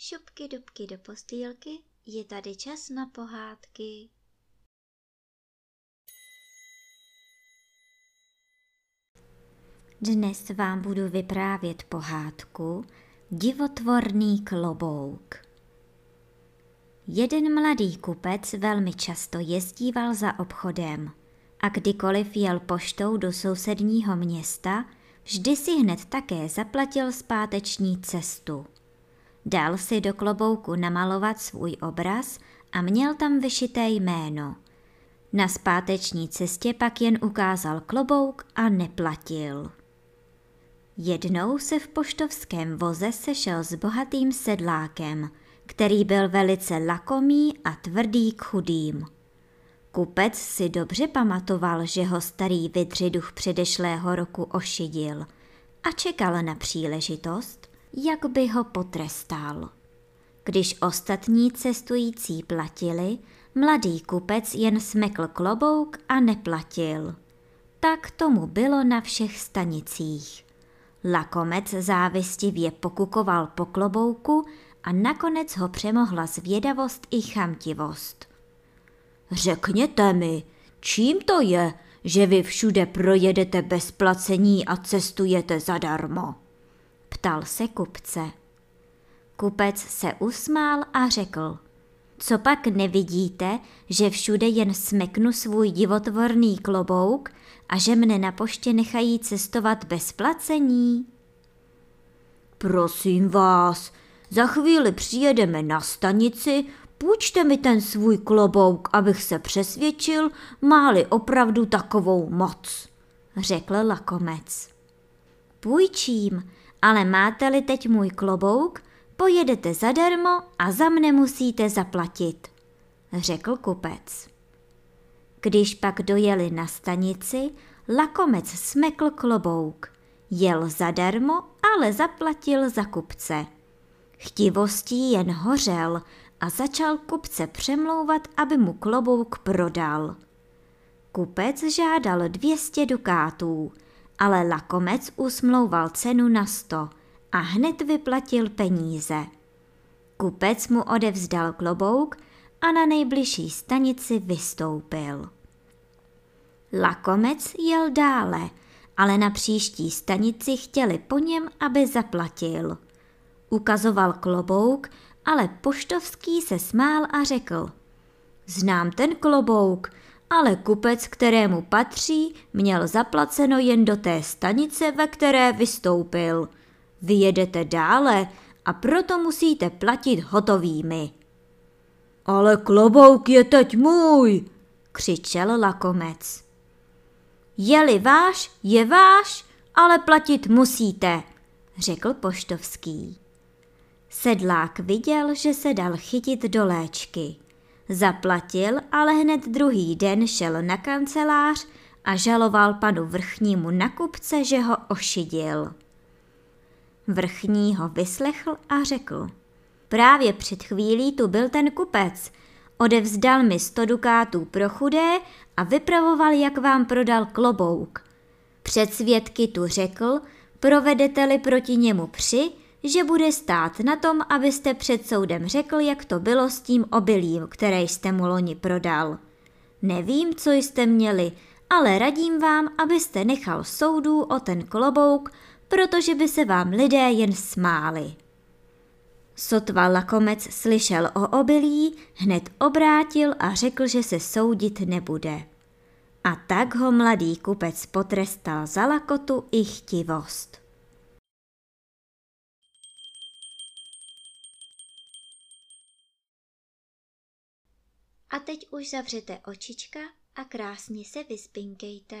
dubky, dubky do postýlky, je tady čas na pohádky. Dnes vám budu vyprávět pohádku Divotvorný klobouk. Jeden mladý kupec velmi často jezdíval za obchodem a kdykoliv jel poštou do sousedního města, vždy si hned také zaplatil zpáteční cestu. Dal si do klobouku namalovat svůj obraz a měl tam vyšité jméno. Na zpáteční cestě pak jen ukázal klobouk a neplatil. Jednou se v poštovském voze sešel s bohatým sedlákem, který byl velice lakomý a tvrdý k chudým. Kupec si dobře pamatoval, že ho starý vydřiduch předešlého roku ošidil a čekal na příležitost, jak by ho potrestal. Když ostatní cestující platili, mladý kupec jen smekl klobouk a neplatil. Tak tomu bylo na všech stanicích. Lakomec závistivě pokukoval po klobouku a nakonec ho přemohla zvědavost i chamtivost. Řekněte mi, čím to je, že vy všude projedete bez placení a cestujete zadarmo? Ptal se kupce. Kupec se usmál a řekl. Co pak nevidíte, že všude jen smeknu svůj divotvorný klobouk a že mne na poště nechají cestovat bez placení? Prosím vás, za chvíli přijedeme na stanici, půjčte mi ten svůj klobouk, abych se přesvědčil, máli opravdu takovou moc, řekl lakomec. Půjčím, ale máte-li teď můj klobouk, pojedete zadarmo a za mne musíte zaplatit, řekl kupec. Když pak dojeli na stanici, lakomec smekl klobouk. Jel zadarmo, ale zaplatil za kupce. Chtivostí jen hořel a začal kupce přemlouvat, aby mu klobouk prodal. Kupec žádal 200 dukátů, ale lakomec usmlouval cenu na 100 a hned vyplatil peníze. Kupec mu odevzdal klobouk a na nejbližší stanici vystoupil. Lakomec jel dále, ale na příští stanici chtěli po něm, aby zaplatil. Ukazoval klobouk, ale Poštovský se smál a řekl. Znám ten klobouk, ale kupec, kterému patří, měl zaplaceno jen do té stanice, ve které vystoupil. Vyjedete dále a proto musíte platit hotovými. Ale klobouk je teď můj, křičel lakomec. Je-li váš, je váš, ale platit musíte, řekl Poštovský. Sedlák viděl, že se dal chytit do léčky. Zaplatil, ale hned druhý den šel na kancelář a žaloval panu vrchnímu nakupce, že ho ošidil. Vrchní ho vyslechl a řekl. Právě před chvílí tu byl ten kupec. Odevzdal mi sto dukátů pro chudé a vypravoval, jak vám prodal klobouk. Před svědky tu řekl, provedete-li proti němu při, že bude stát na tom, abyste před soudem řekl, jak to bylo s tím obilím, které jste mu loni prodal. Nevím, co jste měli, ale radím vám, abyste nechal soudu o ten klobouk, protože by se vám lidé jen smáli. Sotva lakomec slyšel o obilí, hned obrátil a řekl, že se soudit nebude. A tak ho mladý kupec potrestal za lakotu i chtivost. A teď už zavřete očička a krásně se vyspinkejte.